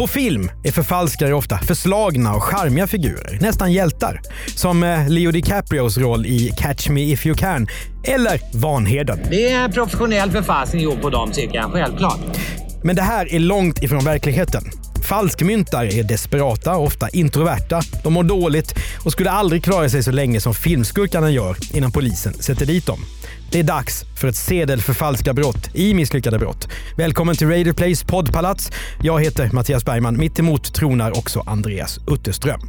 På film är förfalskare ofta förslagna och charmiga figurer, nästan hjältar. Som eh, Leo DiCaprios roll i Catch Me If You Can, eller Vanheden. Det är professionell förfalskning gjord på dem jag, självklart. Men det här är långt ifrån verkligheten. Falskmyntare är desperata, ofta introverta, de mår dåligt och skulle aldrig klara sig så länge som filmskurkarna gör innan polisen sätter dit dem. Det är dags för ett sedelförfalskarbrott i Misslyckade brott. Välkommen till Radio Plays poddpalats. Jag heter Mattias Bergman. Mitt emot tronar också Andreas Utterström.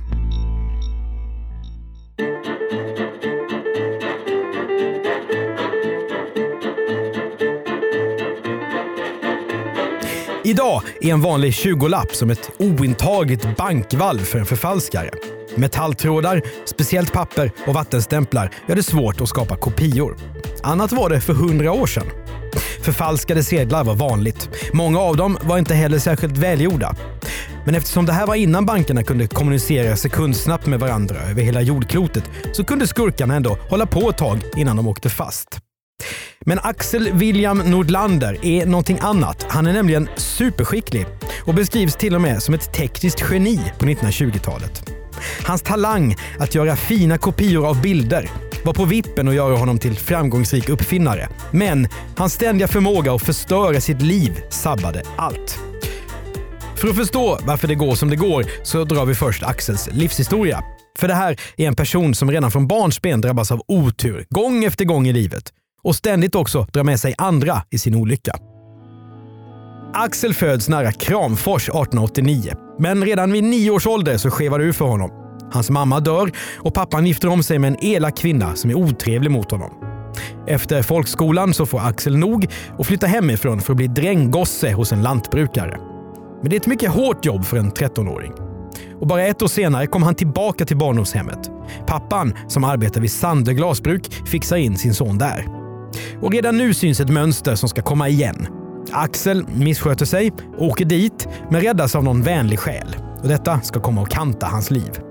Idag är en vanlig 20-lapp som ett ointagligt bankvalv för en förfalskare. Metalltrådar, speciellt papper och vattenstämplar gör det svårt att skapa kopior. Annat var det för hundra år sedan. Förfalskade sedlar var vanligt. Många av dem var inte heller särskilt välgjorda. Men eftersom det här var innan bankerna kunde kommunicera sekundsnabbt med varandra över hela jordklotet så kunde skurkarna ändå hålla på ett tag innan de åkte fast. Men Axel William Nordlander är någonting annat. Han är nämligen superskicklig och beskrivs till och med som ett tekniskt geni på 1920-talet. Hans talang att göra fina kopior av bilder var på vippen att göra honom till framgångsrik uppfinnare. Men hans ständiga förmåga att förstöra sitt liv sabbade allt. För att förstå varför det går som det går så drar vi först Axels livshistoria. För det här är en person som redan från barnsben drabbas av otur gång efter gång i livet och ständigt också drar med sig andra i sin olycka. Axel föds nära Kramfors 1889, men redan vid nio års ålder så skevar det ur för honom. Hans mamma dör och pappan gifter om sig med en elak kvinna som är otrevlig mot honom. Efter folkskolan så får Axel nog och flyttar hemifrån för att bli dränggosse hos en lantbrukare. Men det är ett mycket hårt jobb för en 13-åring. Och bara ett år senare kom han tillbaka till barndomshemmet. Pappan, som arbetar vid Sandö glasbruk, fixar in sin son där. Och redan nu syns ett mönster som ska komma igen. Axel missköter sig, åker dit, men räddas av någon vänlig själ. Och detta ska komma att kanta hans liv.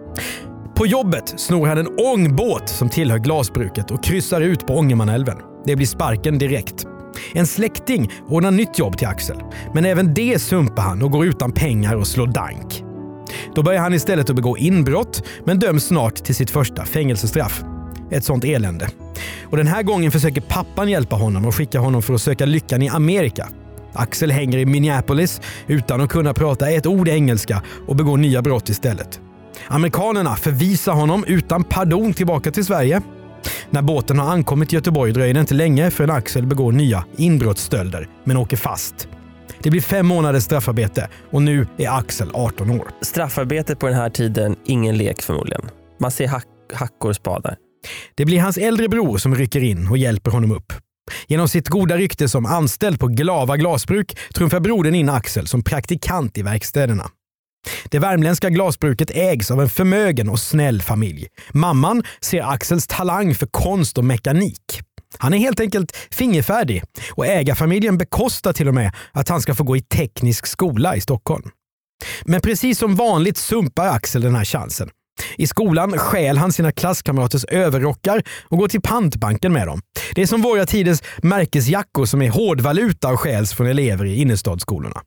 På jobbet snor han en ångbåt som tillhör glasbruket och kryssar ut på Ångermanälven. Det blir sparken direkt. En släkting ordnar nytt jobb till Axel, men även det sumpar han och går utan pengar och slår dank. Då börjar han istället att begå inbrott, men döms snart till sitt första fängelsestraff. Ett sånt elände. Och Den här gången försöker pappan hjälpa honom och skicka honom för att söka lyckan i Amerika. Axel hänger i Minneapolis utan att kunna prata ett ord engelska och begår nya brott istället. Amerikanerna förvisar honom utan pardon tillbaka till Sverige. När båten har ankommit till Göteborg dröjer det inte länge förrän Axel begår nya inbrottsstölder, men åker fast. Det blir fem månaders straffarbete och nu är Axel 18 år. Straffarbete på den här tiden, ingen lek förmodligen. Man ser hack, hackor och spadar. Det blir hans äldre bror som rycker in och hjälper honom upp. Genom sitt goda rykte som anställd på Glava glasbruk trumfar brodern in Axel som praktikant i verkstäderna. Det värmländska glasbruket ägs av en förmögen och snäll familj. Mamman ser Axels talang för konst och mekanik. Han är helt enkelt fingerfärdig och ägarfamiljen bekostar till och med att han ska få gå i teknisk skola i Stockholm. Men precis som vanligt sumpar Axel den här chansen. I skolan stjäl han sina klasskamraters överrockar och går till pantbanken med dem. Det är som våra tiders märkesjackor som är hårdvaluta och stjäls från elever i innerstadsskolorna.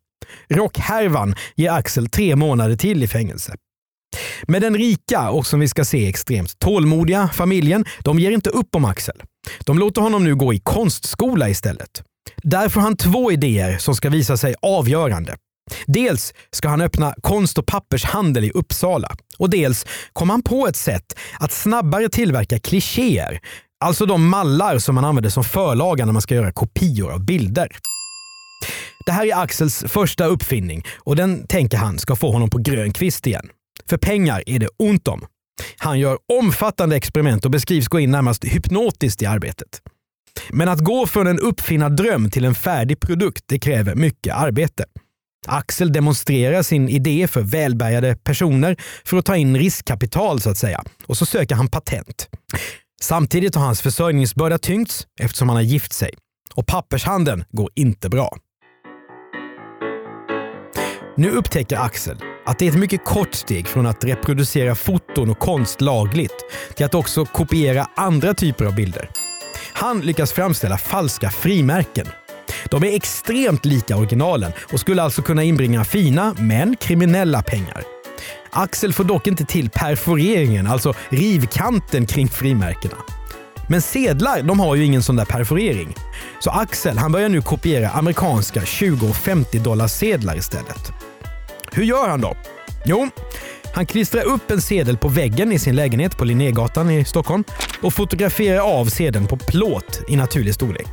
Rockhärvan ger Axel tre månader till i fängelse. Men den rika och som vi ska se extremt tålmodiga familjen, de ger inte upp om Axel. De låter honom nu gå i konstskola istället. Där får han två idéer som ska visa sig avgörande. Dels ska han öppna konst och pappershandel i Uppsala och dels kom han på ett sätt att snabbare tillverka klichéer, alltså de mallar som man använder som förlaga när man ska göra kopior av bilder. Det här är Axels första uppfinning och den tänker han ska få honom på grön kvist igen. För pengar är det ont om. Han gör omfattande experiment och beskrivs gå in närmast hypnotiskt i arbetet. Men att gå från en uppfinnardröm till en färdig produkt det kräver mycket arbete. Axel demonstrerar sin idé för välbärgade personer för att ta in riskkapital så att säga. Och så söker han patent. Samtidigt har hans försörjningsbörda tyngts eftersom han har gift sig. Och pappershandeln går inte bra. Nu upptäcker Axel att det är ett mycket kort steg från att reproducera foton och konst lagligt till att också kopiera andra typer av bilder. Han lyckas framställa falska frimärken. De är extremt lika originalen och skulle alltså kunna inbringa fina men kriminella pengar. Axel får dock inte till perforeringen, alltså rivkanten kring frimärkena. Men sedlar de har ju ingen sån där perforering. Så Axel han börjar nu kopiera amerikanska 20 och 50 dollar sedlar istället. Hur gör han då? Jo, han klistrar upp en sedel på väggen i sin lägenhet på Linnégatan i Stockholm och fotograferar av sedeln på plåt i naturlig storlek.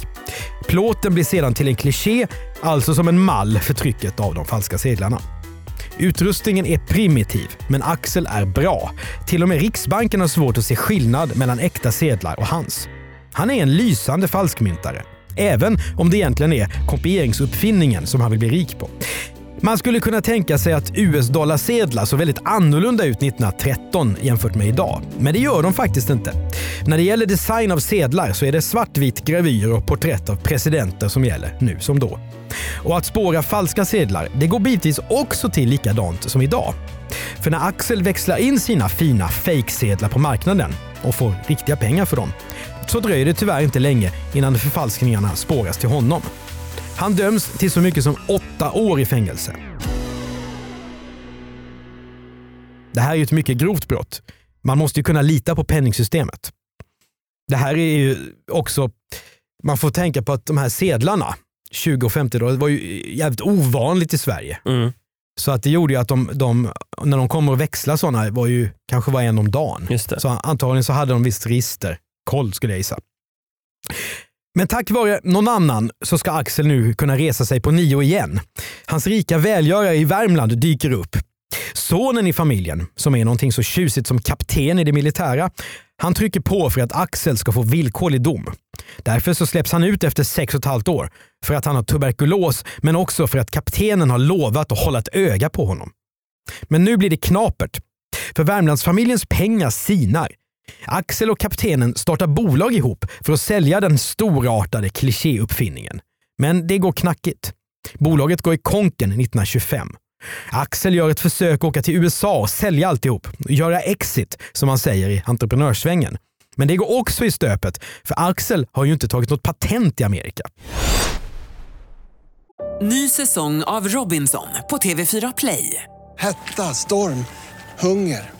Plåten blir sedan till en kliché, alltså som en mall för trycket av de falska sedlarna. Utrustningen är primitiv, men Axel är bra. Till och med Riksbanken har svårt att se skillnad mellan äkta sedlar och hans. Han är en lysande falskmyntare. Även om det egentligen är kopieringsuppfinningen som han vill bli rik på. Man skulle kunna tänka sig att US-dollarsedlar såg väldigt annorlunda ut 1913 jämfört med idag. Men det gör de faktiskt inte. När det gäller design av sedlar så är det svartvit gravyr och porträtt av presidenter som gäller, nu som då. Och att spåra falska sedlar, det går bitvis också till likadant som idag. För när Axel växlar in sina fina fejksedlar på marknaden och får riktiga pengar för dem, så dröjer det tyvärr inte länge innan förfalskningarna spåras till honom. Han döms till så mycket som åtta år i fängelse. Det här är ju ett mycket grovt brott. Man måste ju kunna lita på penningsystemet. Det här är ju också, man får tänka på att de här sedlarna, 20 och 50 dollar, det var ju jävligt ovanligt i Sverige. Mm. Så att det gjorde ju att de, de, när de kommer att växla sådana, var ju, kanske var en om dagen. Så antagligen så hade de visst register, koll skulle jag gissa. Men tack vare någon annan så ska Axel nu kunna resa sig på nio igen. Hans rika välgörare i Värmland dyker upp. Sonen i familjen, som är någonting så tjusigt som kapten i det militära, han trycker på för att Axel ska få villkorlig dom. Därför så släpps han ut efter sex och ett halvt år för att han har tuberkulos, men också för att kaptenen har lovat att hålla ett öga på honom. Men nu blir det knapert. För Värmlandsfamiljens pengar sinar. Axel och kaptenen startar bolag ihop för att sälja den storartade klichéuppfinningen. Men det går knackigt. Bolaget går i konken 1925. Axel gör ett försök att åka till USA och sälja alltihop. Göra exit, som man säger i entreprenörssvängen. Men det går också i stöpet, för Axel har ju inte tagit något patent i Amerika. Ny säsong av Robinson på TV4 Play. Hetta, storm, hunger.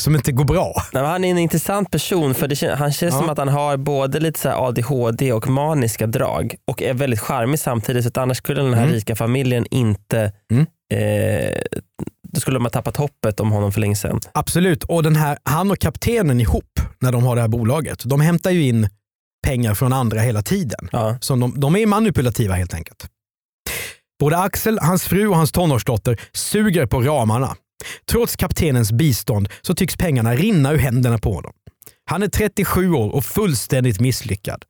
som inte går bra. Nej, han är en intressant person för det, han känns Ja. som att han har både lite så ADHD och maniska drag och är väldigt charmig samtidigt. Så att annars skulle den här Mm. rika familjen inte, Mm. eh, då skulle de ha tappat hoppet om honom för länge sedan. Absolut. Och den här, han och kaptenen ihop, när de har det här bolaget, de hämtar ju in pengar från andra hela tiden. Ja. Så de, de är manipulativa helt enkelt. Både Axel, hans fru och hans tonårsdotter suger på ramarna. Trots kaptenens bistånd så tycks pengarna rinna ur händerna på honom. Han är 37 år och fullständigt misslyckad.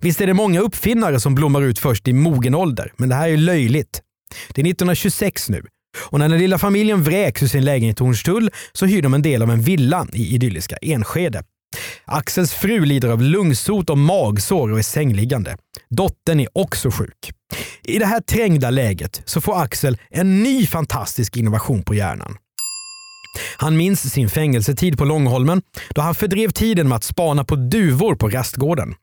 Visst är det många uppfinnare som blommar ut först i mogen ålder, men det här är löjligt. Det är 1926 nu och när den lilla familjen vräks ur sin lägenhet i Hornstull så hyr de en del av en villa i idylliska Enskede. Axels fru lider av lungsot och magsår och är sängliggande. Dottern är också sjuk. I det här trängda läget så får Axel en ny fantastisk innovation på hjärnan. Han minns sin fängelsetid på Långholmen då han fördrev tiden med att spana på duvor på rastgården.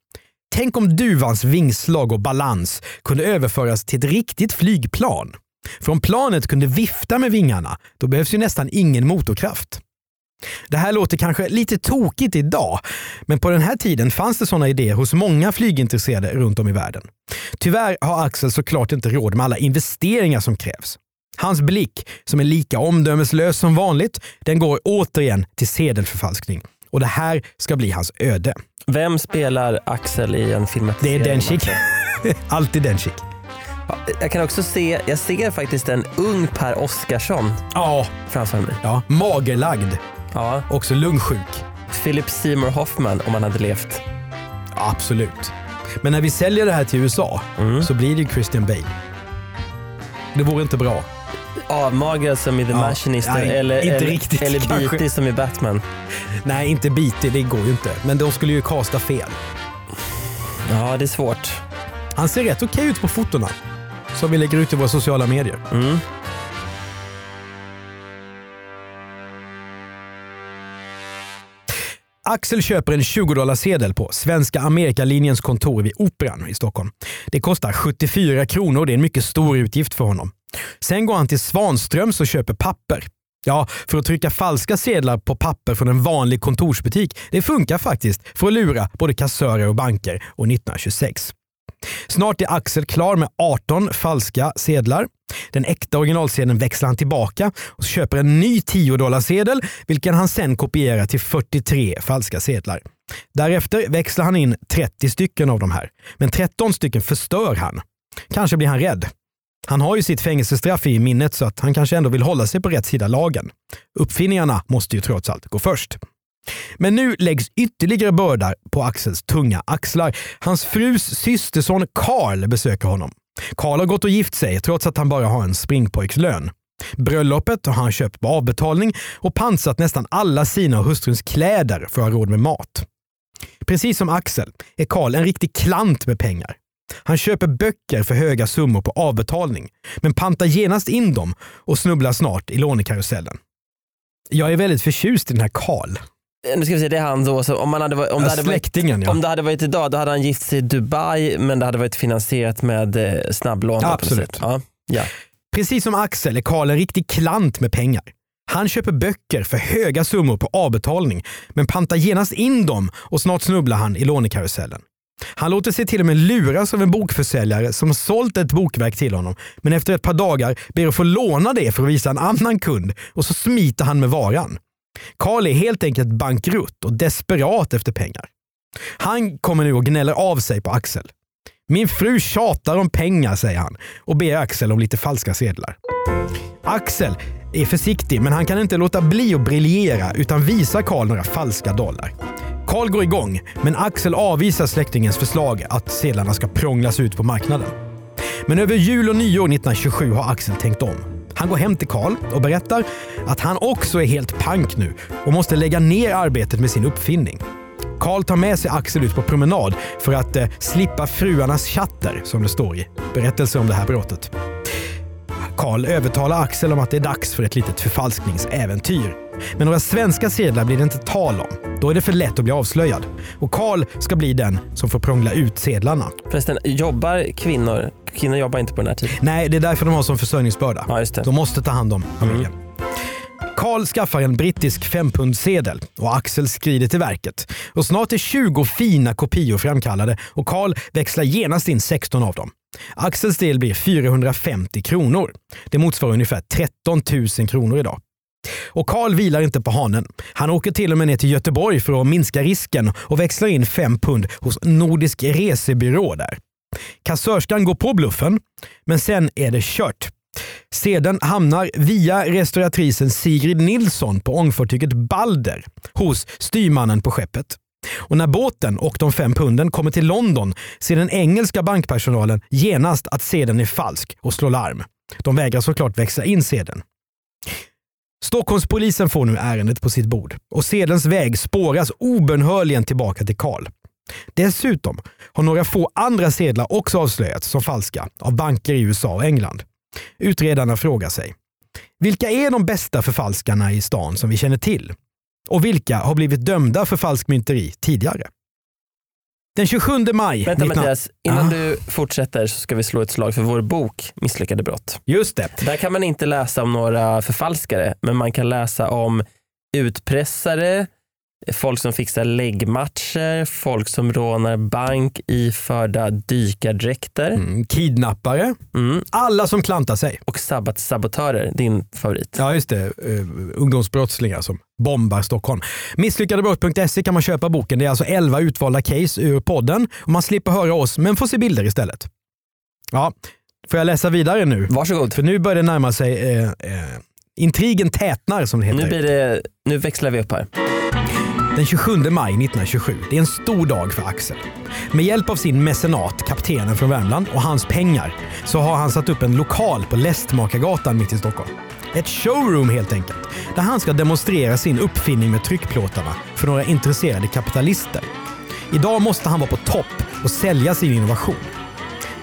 Tänk om duvans vingslag och balans kunde överföras till ett riktigt flygplan. För om planet kunde vifta med vingarna, då behövs ju nästan ingen motorkraft. Det här låter kanske lite tokigt idag, men på den här tiden fanns det sådana idéer hos många flygintresserade runt om i världen. Tyvärr har Axel såklart inte råd med alla investeringar som krävs. Hans blick, som är lika omdömeslös som vanligt, den går återigen till sedelförfalskning. Och det här ska bli hans öde. Vem spelar Axel i en Det filmatisering? är Dencik. Alltid Dencik. Ja, Jag kan också se, jag ser faktiskt en ung Per Oscarsson Ja, framför mig. ja. Magerlagd. Ja, Också lungsjuk. Philip Seymour Hoffman om han hade levt. Absolut. Men när vi säljer det här till USA så blir det Christian Bale. Det vore inte bra. Avmagrad som i The Ja, Machinist nej, eller, inte eller, riktigt eller kanske. bitig som i Batman. Nej, inte bitig, det går ju inte. Men de skulle ju kasta fel. Ja, det är svårt. Han ser rätt okej ut på fotona. Som vi lägger ut i våra sociala medier. Mm. Axel köper en 20 sedel på Svenska Amerikalinjens kontor vid Operan i Stockholm. Det kostar 74 kronor det är en mycket stor utgift för honom. Sen går han till Svanströms och köper papper. Ja, för att trycka falska sedlar på papper från en vanlig kontorsbutik, det funkar faktiskt för att lura både kassörer och banker år 1926. Snart är Axel klar med 18 falska sedlar. Den äkta originalsedeln växlar han tillbaka och köper en ny 10 sedel vilken han sen kopierar till 43 falska sedlar. Därefter växlar han in 30 stycken av de här, men 13 stycken förstör han. Kanske blir han rädd. Han har ju sitt fängelsestraff i minnet så att han kanske ändå vill hålla sig på rätt sida lagen. Uppfinningarna måste ju trots allt gå först. Men nu läggs ytterligare bördar på Axels tunga axlar. Hans frus systerson Karl besöker honom. Karl har gått och gift sig trots att han bara har en springpojkslön. Bröllopet har han köpt på avbetalning och pansat nästan alla sina och hustruns kläder för att ha råd med mat. Precis som Axel är Karl en riktig klant med pengar. Han köper böcker för höga summor på avbetalning, men pantar genast in dem och snubblar snart i lånekarusellen. Jag är väldigt förtjust i den här Karl. Nu ska vi se, det är han då. Så om, man hade, varit- om, det hade varit, ja. om det hade varit idag då hade han gift sig i Dubai men det hade varit finansierat med eh, snabblån. Absolut. Ja. Ja. Precis som Axel är Karl en riktig klant med pengar. Han köper böcker för höga summor på avbetalning, men pantar genast in dem och snart snubblar han i lånekarusellen. Han låter sig till och med luras av en bokförsäljare som sålt ett bokverk till honom, men efter ett par dagar ber att få låna det för att visa en annan kund och så smiter han med varan. Karl är helt enkelt bankrutt och desperat efter pengar. Han kommer nu och gnäller av sig på Axel. Min fru tjatar om pengar, säger han och ber Axel om lite falska sedlar. Axel är försiktig, men han kan inte låta bli att briljera utan visar Karl några falska dollar. Karl går igång, men Axel avvisar släktingens förslag att sedlarna ska prånglas ut på marknaden. Men över jul och nyår 1927 har Axel tänkt om. Han går hem till Karl och berättar att han också är helt pank nu och måste lägga ner arbetet med sin uppfinning. Karl tar med sig Axel ut på promenad för att eh, slippa fruarnas chatter, som det står i berättelsen om det här brottet. Karl övertalar Axel om att det är dags för ett litet förfalskningsäventyr. Men några svenska sedlar blir det inte tal om. Då är det för lätt att bli avslöjad. Och Karl ska bli den som får prångla ut sedlarna. Förresten, jobbar kvinnor? Kvinnor jobbar inte på den här tiden. Nej, det är därför de har som försörjningsbörda. Ja, just det. De måste ta hand om familjen. Karl skaffar en brittisk fempundsedel och Axel skrider till verket. Och snart är 20 fina kopior framkallade och Karl växlar genast in 16 av dem. Axels del blir 450 kronor. Det motsvarar ungefär 13 000 kronor idag. Och Karl vilar inte på hanen. Han åker till och med ner till Göteborg för att minska risken och växlar in 5 pund hos Nordisk resebyrå där. Kassörskan går på bluffen, men sen är det kört. Sedan hamnar via restauratrisen Sigrid Nilsson på ångfartyget Balder hos styrmannen på skeppet. Och när båten och de fem punden kommer till London ser den engelska bankpersonalen genast att sedeln är falsk och slår larm. De vägrar såklart växla in sedeln. Stockholmspolisen får nu ärendet på sitt bord och sedelns väg spåras obönhörligen tillbaka till Karl. Dessutom har några få andra sedlar också avslöjats som falska av banker i USA och England. Utredarna frågar sig, vilka är de bästa förfalskarna i stan som vi känner till? Och vilka har blivit dömda för falskmynteri tidigare? Den 27 maj... Vänta 19 Mattias, innan Ah, du fortsätter så ska vi slå ett slag för vår bok Misslyckade brott. Just det. Där kan man inte läsa om några förfalskare men man kan läsa om utpressare, folk som fixar läggmatcher, folk som rånar bank iförda dykardräkter. Mm, kidnappare. Mm. Alla som klantar sig. Och sabbatssabotörer, din favorit. Ja, just det. Uh, ungdomsbrottslingar som bombar Stockholm. Misslyckadebrott.se kan man köpa boken. Det är alltså 11 utvalda case ur podden. Och man slipper höra oss, men får se bilder istället. Ja, får jag läsa vidare nu? Varsågod. För nu börjar det närma sig eh, eh, Intrigen tätnar som det heter. Nu, blir det, nu växlar vi upp här. Den 27 maj 1927. Det är en stor dag för Axel. Med hjälp av sin mecenat, kaptenen från Värmland, och hans pengar så har han satt upp en lokal på Lästmakargatan mitt i Stockholm. Ett showroom helt enkelt, där han ska demonstrera sin uppfinning med tryckplåtarna för några intresserade kapitalister. Idag måste han vara på topp och sälja sin innovation.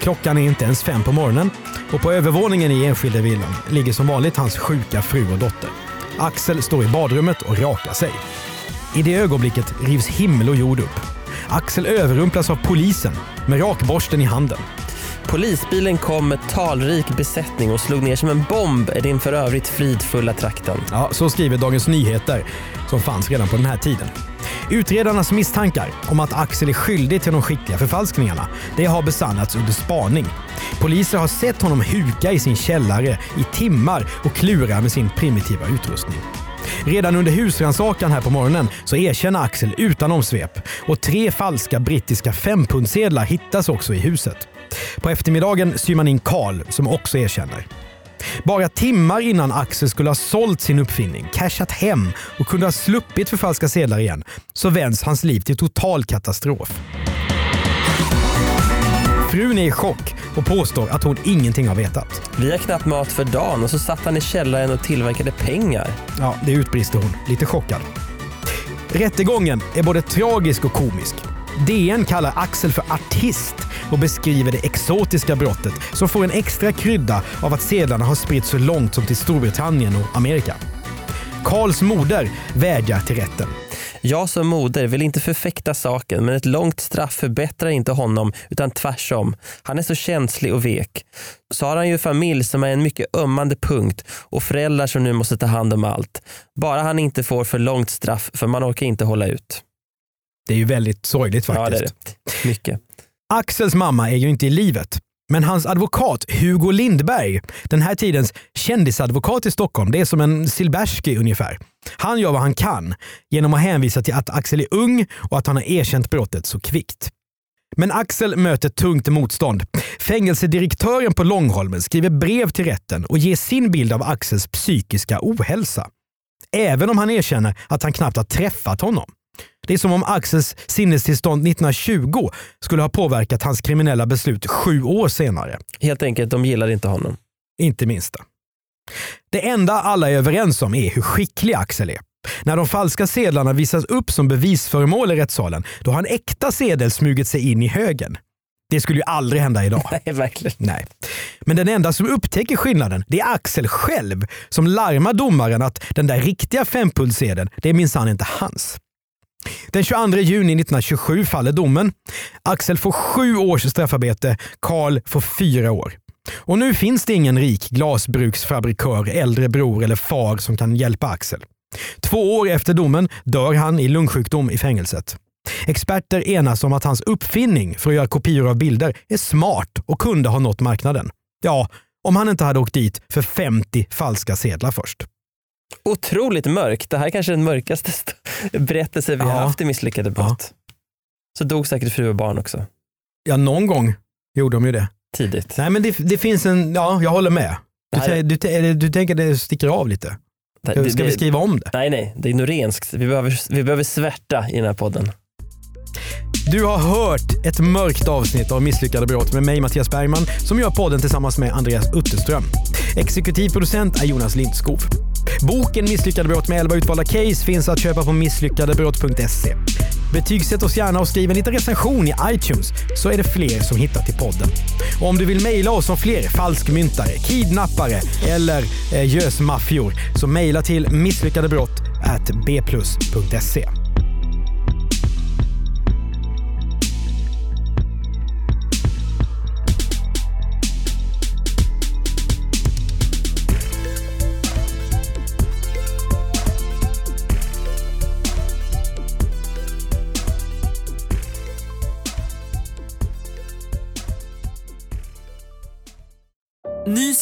Klockan är inte ens fem på morgonen och på övervåningen i enskilda villan ligger som vanligt hans sjuka fru och dotter. Axel står i badrummet och rakar sig. I det ögonblicket rivs himmel och jord upp. Axel överrumplas av polisen med rakborsten i handen. Polisbilen kom med talrik besättning och slog ner som en bomb i den för övrigt fridfulla trakten. Ja, så skriver Dagens Nyheter, som fanns redan på den här tiden. Utredarnas misstankar om att Axel är skyldig till de skickliga förfalskningarna, det har besannats under spaning. Poliser har sett honom huka i sin källare i timmar och klura med sin primitiva utrustning. Redan under husrannsakan här på morgonen så erkänner Axel utan omsvep och tre falska brittiska fempundsedlar hittas också i huset. På eftermiddagen syr man in Karl som också erkänner. Bara timmar innan Axel skulle ha sålt sin uppfinning, cashat hem och kunde ha sluppit förfalska sedlar igen, så vänds hans liv till total katastrof. Frun är i chock och påstår att hon ingenting har vetat. Vi har knappt mat för dagen och så satt han i källaren och tillverkade pengar. Ja, det utbrister hon, lite chockad. Rättegången är både tragisk och komisk. DN kallar Axel för artist och beskriver det exotiska brottet som får en extra krydda av att sedlarna har spritts så långt som till Storbritannien och Amerika. Karls moder vädjar till rätten. Jag som moder vill inte förfäkta saken men ett långt straff förbättrar inte honom utan tvärsom. Han är så känslig och vek. Så har han ju familj som är en mycket ömmande punkt och föräldrar som nu måste ta hand om allt. Bara han inte får för långt straff för man orkar inte hålla ut. Det är ju väldigt sorgligt faktiskt. Ja, det är det. Mycket. Axels mamma är ju inte i livet. Men hans advokat Hugo Lindberg, den här tidens kändisadvokat i Stockholm, det är som en Silbersky ungefär. Han gör vad han kan genom att hänvisa till att Axel är ung och att han har erkänt brottet så kvickt. Men Axel möter tungt motstånd. Fängelsedirektören på Långholmen skriver brev till rätten och ger sin bild av Axels psykiska ohälsa. Även om han erkänner att han knappt har träffat honom. Det är som om Axels sinnestillstånd 1920 skulle ha påverkat hans kriminella beslut sju år senare. Helt enkelt, de gillar inte honom. Inte minsta. Det enda alla är överens om är hur skicklig Axel är. När de falska sedlarna visas upp som bevisföremål i rättssalen, då har en äkta sedel smugit sig in i högen. Det skulle ju aldrig hända idag. Nej, verkligen. Nej. Men den enda som upptäcker skillnaden, det är Axel själv som larmar domaren att den där riktiga fempulssedeln, det är minsann inte hans. Den 22 juni 1927 faller domen. Axel får sju års straffarbete, Karl får fyra år. Och nu finns det ingen rik glasbruksfabrikör, äldre bror eller far som kan hjälpa Axel. Två år efter domen dör han i lungsjukdom i fängelset. Experter enas om att hans uppfinning för att göra kopior av bilder är smart och kunde ha nått marknaden. Ja, om han inte hade åkt dit för 50 falska sedlar först. Otroligt mörkt. Det här är kanske den mörkaste berättelse vi Ja. har haft i Misslyckade brott. Så dog säkert fru och barn också. Ja, någon gång gjorde de ju det. Tidigt. Nej, men det, det finns en, ja, jag håller med. Du, här- du, eller du tänker det sticker av lite? Ska, Det- ska vi skriva om det? Nej, nej. Det är norenskt. Vi behöver, vi behöver svärta i den här podden. Du har hört ett mörkt avsnitt av Misslyckade brott med mig Mattias Bergman som gör podden tillsammans med Andreas Utterström. Exekutiv producent är Jonas Lindskov. Boken Misslyckade brott med 11 utvalda case finns att köpa på misslyckadebrott.se. Betygsätt oss gärna och skriv en liten recension i iTunes så är det fler som hittar till podden. Och om du vill mejla oss om fler falskmyntare, kidnappare eller eh, gösmaffior så mejla till misslyckadebrott bplus.se.